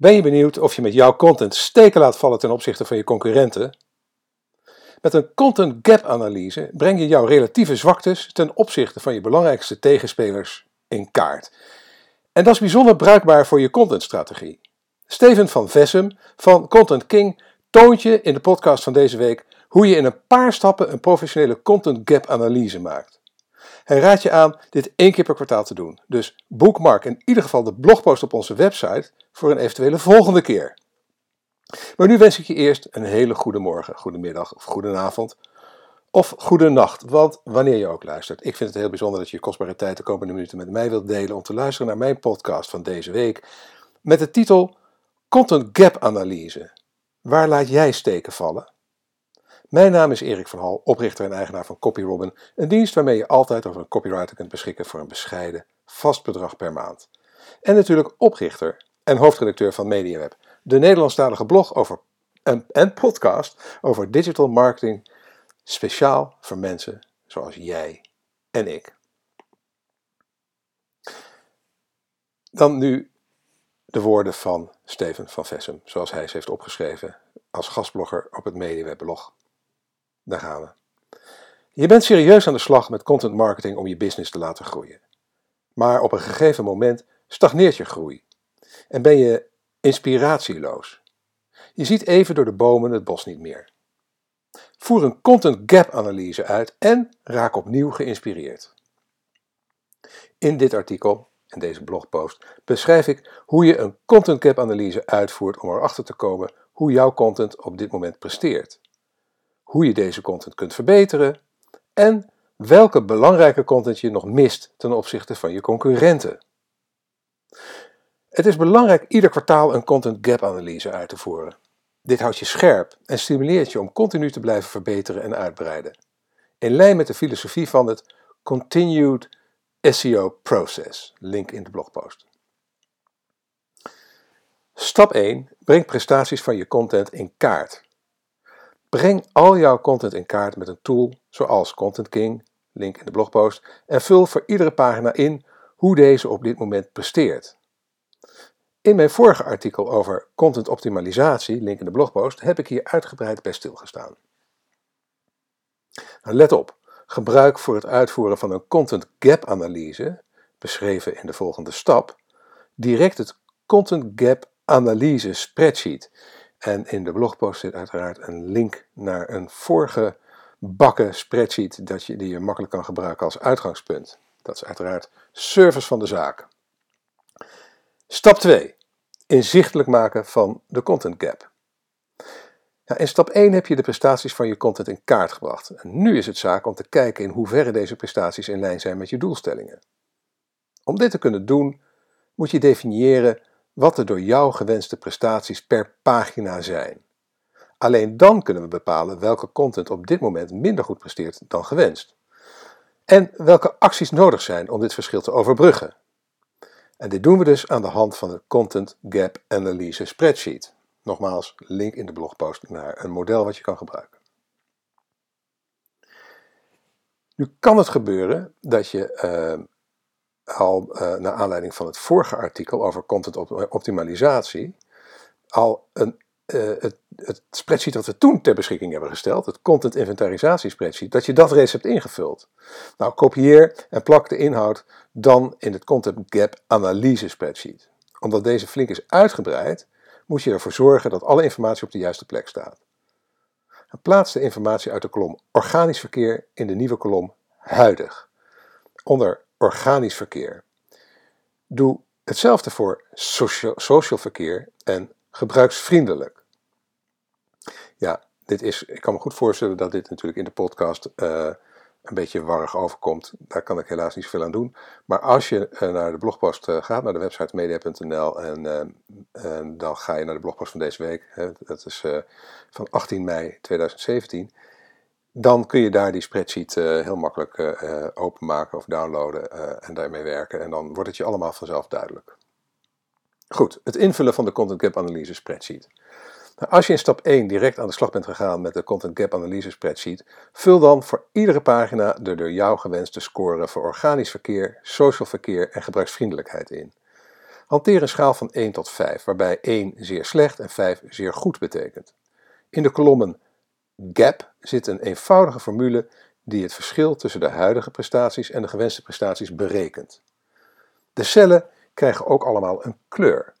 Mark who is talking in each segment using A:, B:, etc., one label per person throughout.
A: Ben je benieuwd of je met jouw content steken laat vallen ten opzichte van je concurrenten? Met een content gap analyse breng je jouw relatieve zwaktes ten opzichte van je belangrijkste tegenspelers in kaart. En dat is bijzonder bruikbaar voor je contentstrategie. Steven van Vessem van Content King toont je in de podcast van deze week hoe je in een paar stappen een professionele content gap analyse maakt. Hij raadt je aan dit één keer per kwartaal te doen. Dus bookmark in ieder geval de blogpost op onze website voor een eventuele volgende keer. Maar nu wens ik je eerst een hele goede morgen, goede middag of goede avond. Of goede nacht, want wanneer je ook luistert. Ik vind het heel bijzonder dat je je kostbare tijd de komende minuten met mij wilt delen om te luisteren naar mijn podcast van deze week. Met de titel Content Gap Analyse. Waar laat jij steken vallen? Mijn naam is Erik van Hal, oprichter en eigenaar van CopyRobin, een dienst waarmee je altijd over een copywriter kunt beschikken voor een bescheiden, vast bedrag per maand. En natuurlijk oprichter en hoofdredacteur van MediaWeb, de Nederlandstalige blog over, en, en podcast over digital marketing, speciaal voor mensen zoals jij en ik. Dan nu de woorden van Steven van Vessem, zoals hij ze heeft opgeschreven als gastblogger op het MediaWeb blog. Daar gaan we. Je bent serieus aan de slag met content marketing om je business te laten groeien. Maar op een gegeven moment stagneert je groei en ben je inspiratieloos. Je ziet even door de bomen het bos niet meer. Voer een content gap analyse uit en raak opnieuw geïnspireerd. In dit artikel en deze blogpost beschrijf ik hoe je een content gap analyse uitvoert om erachter te komen hoe jouw content op dit moment presteert hoe je deze content kunt verbeteren en welke belangrijke content je nog mist ten opzichte van je concurrenten. Het is belangrijk ieder kwartaal een content gap analyse uit te voeren. Dit houdt je scherp en stimuleert je om continu te blijven verbeteren en uitbreiden. In lijn met de filosofie van het Continued SEO Process, link in de blogpost. Stap 1. Breng prestaties van je content in kaart. Breng al jouw content in kaart met een tool zoals Content King, link in de blogpost, en vul voor iedere pagina in hoe deze op dit moment presteert. In mijn vorige artikel over content optimalisatie, link in de blogpost, heb ik hier uitgebreid bij stilgestaan. Nou, let op, gebruik voor het uitvoeren van een content gap analyse, beschreven in de volgende stap, direct het content gap analyse spreadsheet en in de blogpost zit uiteraard een link naar een vorige bakken spreadsheet dat je, die je makkelijk kan gebruiken als uitgangspunt. Dat is uiteraard service van de zaak. Stap 2. Inzichtelijk maken van de content gap. in stap 1 heb je de prestaties van je content in kaart gebracht. En nu is het zaak om te kijken in hoeverre deze prestaties in lijn zijn met je doelstellingen. Om dit te kunnen doen, moet je definiëren wat de door jou gewenste prestaties per pagina zijn. Alleen dan kunnen we bepalen welke content op dit moment minder goed presteert dan gewenst. En welke acties nodig zijn om dit verschil te overbruggen. En dit doen we dus aan de hand van de Content Gap Analyse Spreadsheet. Nogmaals, link in de blogpost naar een model wat je kan gebruiken. Nu kan het gebeuren dat je uh, al uh, naar aanleiding van het vorige artikel over content optimalisatie, al een, uh, het, het, spreadsheet wat we toen ter beschikking hebben gesteld, het content inventarisatie spreadsheet, dat je dat reeds hebt ingevuld. Nou, kopieer en plak de inhoud dan in het content gap analyse spreadsheet. Omdat deze flink is uitgebreid, moet je ervoor zorgen dat alle informatie op de juiste plek staat. plaats de informatie uit de kolom organisch verkeer in de nieuwe kolom huidig. Onder organisch verkeer. Doe hetzelfde voor social, verkeer en gebruiksvriendelijk. Ja, dit is, ik kan me goed voorstellen dat dit natuurlijk in de podcast uh, een beetje warrig overkomt. Daar kan ik helaas niet zoveel aan doen. Maar als je uh, naar de blogpost uh, gaat, naar de website media.nl en, en, dan ga je naar de blogpost van deze week. Hè, dat is van 18 mei 2017 dan kun je daar die spreadsheet uh, heel makkelijk uh, openmaken of downloaden en daarmee werken. En dan wordt het je allemaal vanzelf duidelijk. Goed, het invullen van de Content Gap Analyse spreadsheet. Nou, als je in stap 1 direct aan de slag bent gegaan met de Content Gap Analyse spreadsheet, vul dan voor iedere pagina de door jou gewenste score voor organisch verkeer, social verkeer en gebruiksvriendelijkheid in. Hanteer een schaal van 1 tot 5, waarbij 1 zeer slecht en 5 zeer goed betekent. In de kolommen gap zit een eenvoudige formule die het verschil tussen de huidige prestaties en de gewenste prestaties berekent. De cellen krijgen ook allemaal een kleur.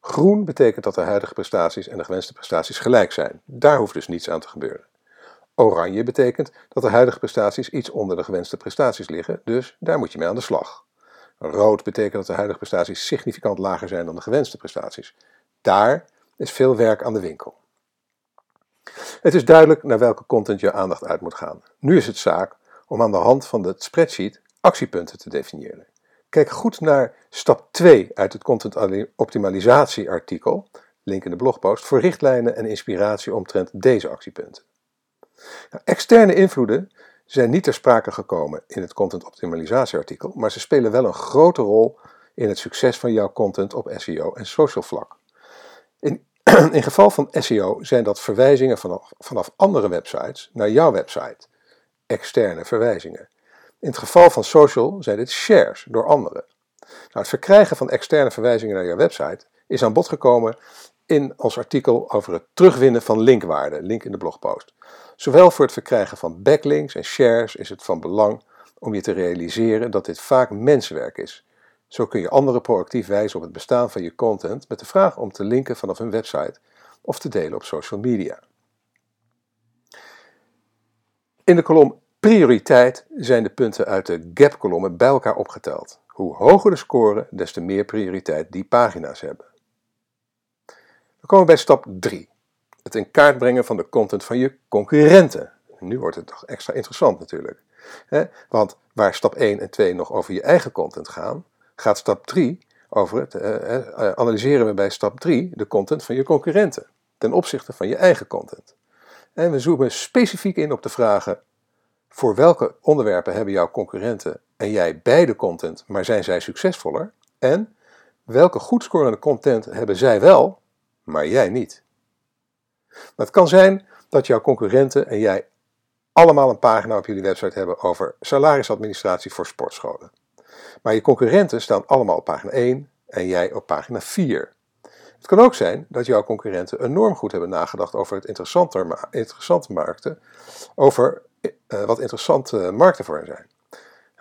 A: Groen betekent dat de huidige prestaties en de gewenste prestaties gelijk zijn. Daar hoeft dus niets aan te gebeuren. Oranje betekent dat de huidige prestaties iets onder de gewenste prestaties liggen, dus daar moet je mee aan de slag. Rood betekent dat de huidige prestaties significant lager zijn dan de gewenste prestaties. Daar is veel werk aan de winkel. Het is duidelijk naar welke content je aandacht uit moet gaan. Nu is het zaak om aan de hand van de spreadsheet actiepunten te definiëren. Kijk goed naar stap 2 uit het content optimalisatie artikel, link in de blogpost, voor richtlijnen en inspiratie omtrent deze actiepunten. Nou, externe invloeden zijn niet ter sprake gekomen in het content optimalisatie artikel, maar ze spelen wel een grote rol in het succes van jouw content op SEO en social vlak. In, geval van SEO zijn dat verwijzingen vanaf, vanaf andere websites naar jouw website, externe verwijzingen. In het geval van social zijn dit shares door anderen. Nou, het verkrijgen van externe verwijzingen naar jouw website is aan bod gekomen in ons artikel over het terugwinnen van linkwaarde, link in de blogpost. Zowel voor het verkrijgen van backlinks en shares is het van belang om je te realiseren dat dit vaak menswerk is. Zo kun je anderen proactief wijzen op het bestaan van je content met de vraag om te linken vanaf hun website of te delen op social media. In de kolom prioriteit zijn de punten uit de gap-kolommen bij elkaar opgeteld. Hoe hoger de score, des te meer prioriteit die pagina's hebben. We komen bij stap 3 het in kaart brengen van de content van je concurrenten. Nu wordt het toch extra interessant natuurlijk. Want waar stap 1 en 2 nog over je eigen content gaan, gaat stap 3 over het eh, eh, analyseren we bij stap 3 de content van je concurrenten ten opzichte van je eigen content. En we zoomen specifiek in op de vragen: voor welke onderwerpen hebben jouw concurrenten en jij beide content, maar zijn zij succesvoller? En welke goed scorende content hebben zij wel, maar jij niet? het kan zijn dat jouw concurrenten en jij allemaal een pagina op jullie website hebben over salarisadministratie voor sportscholen. Maar je concurrenten staan allemaal op pagina 1 en jij op pagina 4. Het kan ook zijn dat jouw concurrenten enorm goed hebben nagedacht over het interessante, markten, over uh, wat interessante markten voor hen zijn.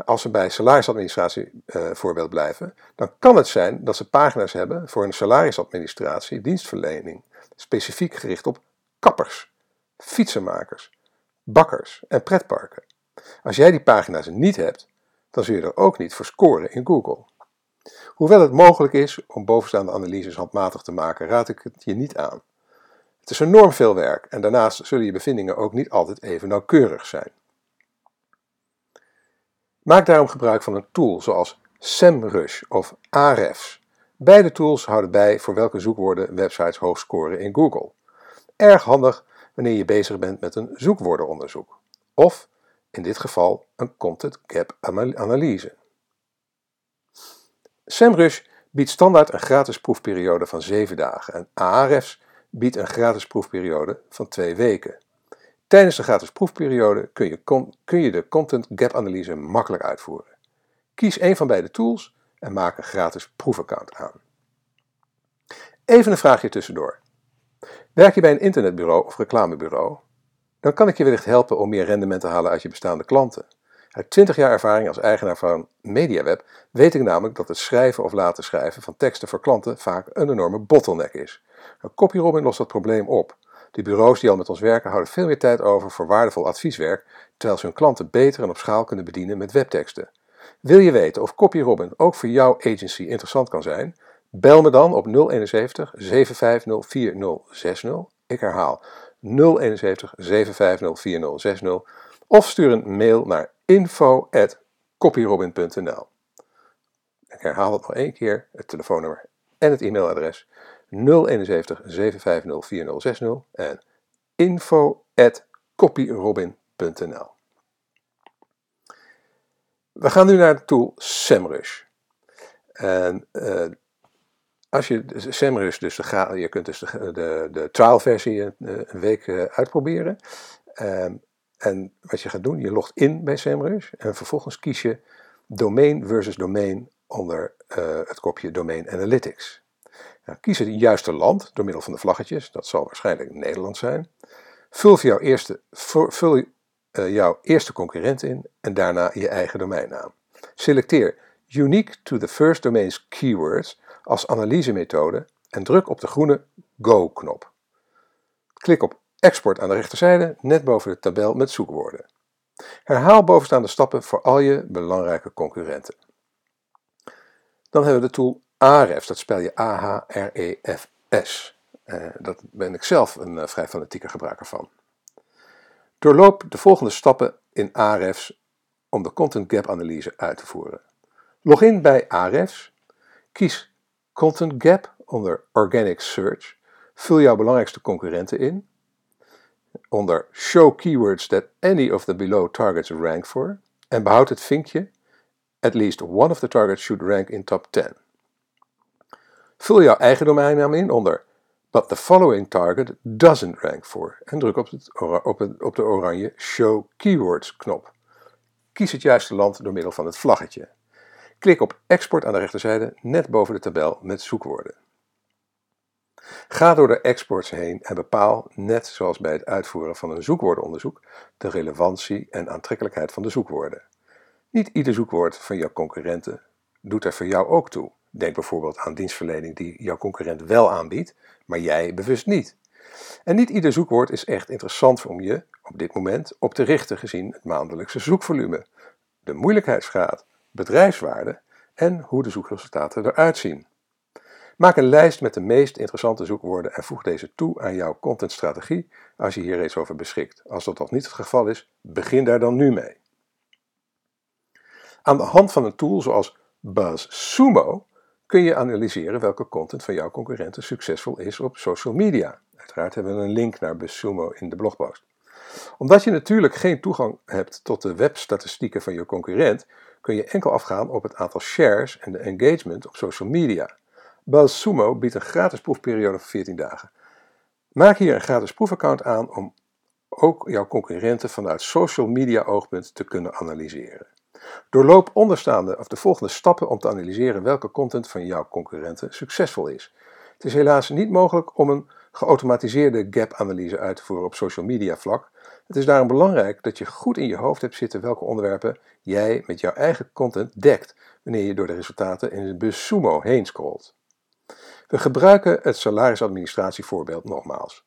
A: Als we bij salarisadministratie uh, voorbeeld blijven, dan kan het zijn dat ze pagina's hebben voor een salarisadministratie, dienstverlening, specifiek gericht op kappers, fietsenmakers, bakkers en pretparken. Als jij die pagina's niet hebt, dan zul je er ook niet voor scoren in Google. Hoewel het mogelijk is om bovenstaande analyses handmatig te maken, raad ik het je niet aan. Het is enorm veel werk en daarnaast zullen je bevindingen ook niet altijd even nauwkeurig zijn. Maak daarom gebruik van een tool zoals SEMrush of Ahrefs. Beide tools houden bij voor welke zoekwoorden websites hoog scoren in Google. Erg handig wanneer je bezig bent met een zoekwoordenonderzoek. Of in dit geval een content gap analyse. SEMrush biedt standaard een gratis proefperiode van 7 dagen en Ahrefs biedt een gratis proefperiode van 2 weken. Tijdens de gratis proefperiode kun je, kun je de content gap analyse makkelijk uitvoeren. Kies een van beide tools en maak een gratis proefaccount aan. Even een vraagje tussendoor. Werk je bij een internetbureau of reclamebureau? Dan kan ik je wellicht helpen om meer rendement te halen uit je bestaande klanten. Uit 20 jaar ervaring als eigenaar van MediaWeb weet ik namelijk dat het schrijven of laten schrijven van teksten voor klanten vaak een enorme bottleneck is. CopyRobin lost dat probleem op. De bureaus die al met ons werken houden veel meer tijd over voor waardevol advieswerk, terwijl ze hun klanten beter en op schaal kunnen bedienen met webteksten. Wil je weten of CopyRobin ook voor jouw agency interessant kan zijn? Bel me dan op 071 750 4060. Ik herhaal 071 750 4060. Of stuur een mail naar info.copyrobin.nl. Ik herhaal het nog één keer, het telefoonnummer en het e-mailadres 071 750 4060 en info.copyrobin.nl. We gaan nu naar de tool SEMrush. En uh, als je SEMrush, dus de, je kunt dus de, de, de trialversie een, een week uh, uitproberen. Um, en wat je gaat doen, je logt in bij SEMrush en vervolgens kies je domein versus domein onder uh, het kopje Domain Analytics. Nou, kies het juiste land door middel van de vlaggetjes, dat zal waarschijnlijk Nederland zijn. Vul jouw eerste, vul, jouw eerste concurrent in en daarna je eigen domeinnaam. Selecteer Unique to the First Domains Keywords als analysemethode en druk op de groene Go-knop. Klik op Export aan de rechterzijde, net boven de tabel met zoekwoorden. Herhaal bovenstaande stappen voor al je belangrijke concurrenten. Dan hebben we de tool Ahrefs, dat spel je A-H-R-E-F-S. Uh, dat ben ik zelf een uh, vrij fanatieke gebruiker van. Doorloop de volgende stappen in Ahrefs om de Content Gap analyse uit te voeren. Log in bij Ahrefs, kies Content Gap onder Organic Search, vul jouw belangrijkste concurrenten in. Onder Show keywords that any of the below targets rank for en behoud het vinkje At least one of the targets should rank in top 10. Vul jouw eigen domeinnaam in onder But the following target doesn't rank for en druk op, op de oranje Show Keywords knop. Kies het juiste land door middel van het vlaggetje. Klik op Export aan de rechterzijde net boven de tabel met zoekwoorden. Ga door de exports heen en bepaal, net zoals bij het uitvoeren van een zoekwoordenonderzoek, de relevantie en aantrekkelijkheid van de zoekwoorden. Niet ieder zoekwoord van jouw concurrenten doet er voor jou ook toe. Denk bijvoorbeeld aan dienstverlening die jouw concurrent wel aanbiedt, maar jij bewust niet. En niet ieder zoekwoord is echt interessant om je op dit moment op te richten gezien het maandelijkse zoekvolume, de moeilijkheidsgraad, bedrijfswaarde en hoe de zoekresultaten eruit zien. Maak een lijst met de meest interessante zoekwoorden en voeg deze toe aan jouw contentstrategie als je hier reeds over beschikt. Als dat nog niet het geval is, begin daar dan nu mee. Aan de hand van een tool zoals BuzzSumo kun je analyseren welke content van jouw concurrenten succesvol is op social media. Uiteraard hebben we een link naar BuzzSumo in de blogpost. Omdat je natuurlijk geen toegang hebt tot de webstatistieken van je concurrent, kun je enkel afgaan op het aantal shares en de engagement op social media. BuzzSumo biedt een gratis proefperiode van 14 dagen. Maak hier een gratis proefaccount aan om ook jouw concurrenten vanuit social media oogpunt te kunnen analyseren. Doorloop onderstaande of de volgende stappen om te analyseren welke content van jouw concurrenten succesvol is. Het is helaas niet mogelijk om een geautomatiseerde gap-analyse uit te voeren op social media vlak. Het is daarom belangrijk dat je goed in je hoofd hebt zitten welke onderwerpen jij met jouw eigen content dekt wanneer je door de resultaten in de bus Sumo heen scrolt. We gebruiken het salarisadministratievoorbeeld nogmaals.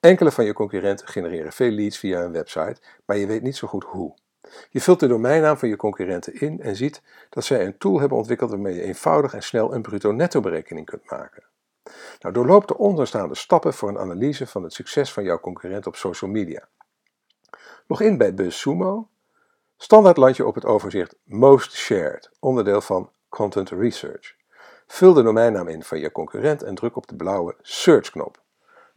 A: Enkele van je concurrenten genereren veel leads via een website, maar je weet niet zo goed hoe. Je vult de domeinnaam van je concurrenten in en ziet dat zij een tool hebben ontwikkeld waarmee je eenvoudig en snel een bruto-netto berekening kunt maken. Nou, doorloop de onderstaande stappen voor een analyse van het succes van jouw concurrent op social media. Log in bij BuzzSumo. Standaard land je op het overzicht Most Shared, onderdeel van Content Research. Vul de domeinnaam in van je concurrent en druk op de blauwe Search-knop.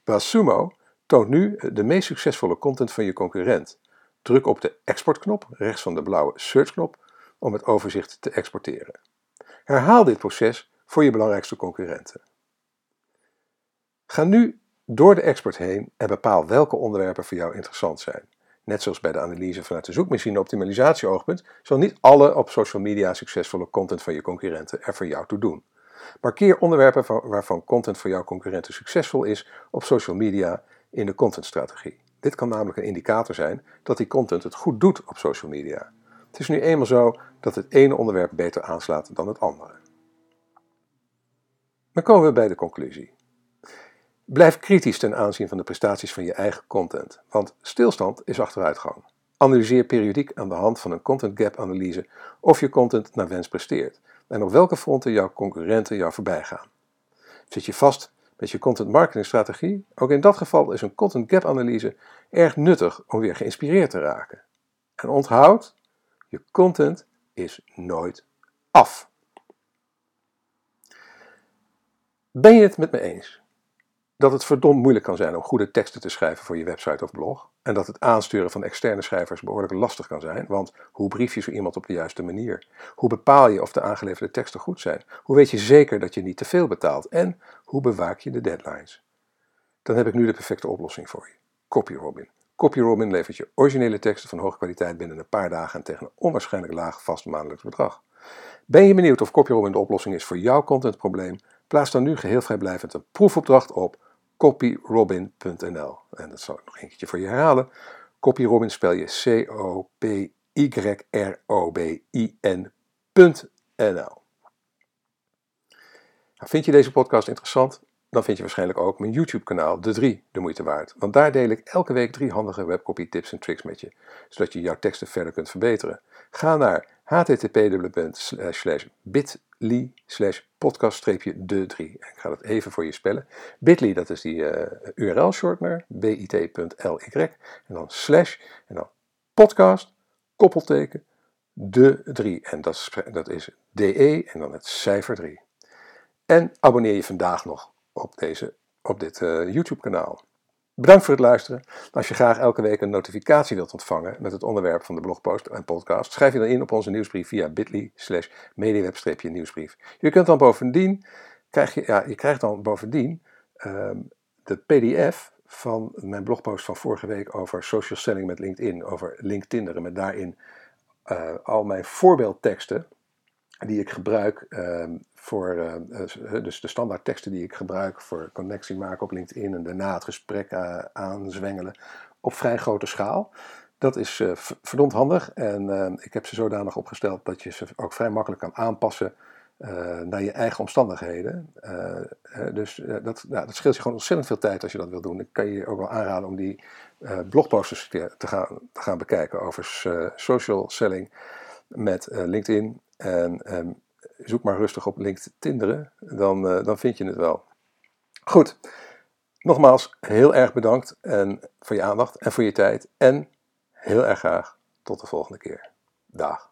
A: BuzzSumo toont nu de meest succesvolle content van je concurrent. Druk op de exportknop rechts van de blauwe searchknop om het overzicht te exporteren. Herhaal dit proces voor je belangrijkste concurrenten. Ga nu door de export heen en bepaal welke onderwerpen voor jou interessant zijn. Net zoals bij de analyse vanuit de zoekmachine optimalisatie oogpunt, zal niet alle op social media succesvolle content van je concurrenten er voor jou toe doen. Markeer onderwerpen waarvan content voor jouw concurrenten succesvol is op social media in de contentstrategie. Dit kan namelijk een indicator zijn dat die content het goed doet op social media. Het is nu eenmaal zo dat het ene onderwerp beter aanslaat dan het andere. Dan komen we bij de conclusie. Blijf kritisch ten aanzien van de prestaties van je eigen content, want stilstand is achteruitgang. Analyseer periodiek aan de hand van een content gap analyse of je content naar wens presteert en op welke fronten jouw concurrenten jou voorbij gaan. Zit je vast met je content marketing strategie, ook in dat geval is een content gap analyse erg nuttig om weer geïnspireerd te raken. En onthoud, je content is nooit af. Ben je het met me eens? Dat het verdomd moeilijk kan zijn om goede teksten te schrijven voor je website of blog. En dat het aansturen van externe schrijvers behoorlijk lastig kan zijn, want hoe brief je zo iemand op de juiste manier? Hoe bepaal je of de aangeleverde teksten goed zijn? Hoe weet je zeker dat je niet te veel betaalt? En hoe bewaak je de deadlines? Dan heb ik nu de perfecte oplossing voor je. CopyRobin. CopyRobin levert je originele teksten van hoge kwaliteit binnen een paar dagen en tegen een onwaarschijnlijk laag vast maandelijks bedrag. Ben je benieuwd of CopyRobin de oplossing is voor jouw contentprobleem? Plaats dan nu geheel vrijblijvend een proefopdracht op copyrobin.nl. En dat zal ik nog een keertje voor je herhalen. CopyRobin spel je C-O-P-Y-R-O-B-I-N.nl. Nou, vind je deze podcast interessant? Dan vind je waarschijnlijk ook mijn YouTube-kanaal, De 3, de moeite waard. Want daar deel ik elke week drie handige webcopy tips en tricks met je, zodat je jouw teksten verder kunt verbeteren. Ga naar http://bit.ly slash podcast-de 3. Ik ga dat even voor je spellen. Bit.ly, dat is die uh, URL-shortener, bit.ly en dan slash en dan podcast, koppelteken, de 3. En dat is, dat is DE en dan het cijfer 3. En abonneer je vandaag nog op, deze, op dit uh, YouTube-kanaal. Bedankt voor het luisteren. Als je graag elke week een notificatie wilt ontvangen met het onderwerp van de blogpost en podcast, schrijf je dan in op onze nieuwsbrief via bit.ly slash mediaweb-nieuwsbrief. Je kunt dan bovendien, krijg je, ja, je krijgt dan bovendien um, de pdf van mijn blogpost van vorige week over social selling met LinkedIn, over LinkedIneren, met daarin uh, al mijn voorbeeldteksten die ik gebruik um, voor, uh, dus de standaard teksten die ik gebruik voor connectie maken op LinkedIn en daarna het gesprek aanzwengelen op vrij grote schaal. Dat is uh, verdomd handig en ik heb ze zodanig opgesteld dat je ze ook vrij makkelijk kan aanpassen naar je eigen omstandigheden. dus dat, nou, dat scheelt je gewoon ontzettend veel tijd als je dat wil doen. Ik kan je ook wel aanraden om die blogposters te, te, gaan, te gaan bekijken over social selling met LinkedIn. En um, zoek maar rustig op LinkedIn, dan, uh, dan vind je het wel. Goed, nogmaals heel erg bedankt en voor je aandacht en voor je tijd. En heel erg graag tot de volgende keer. Dag.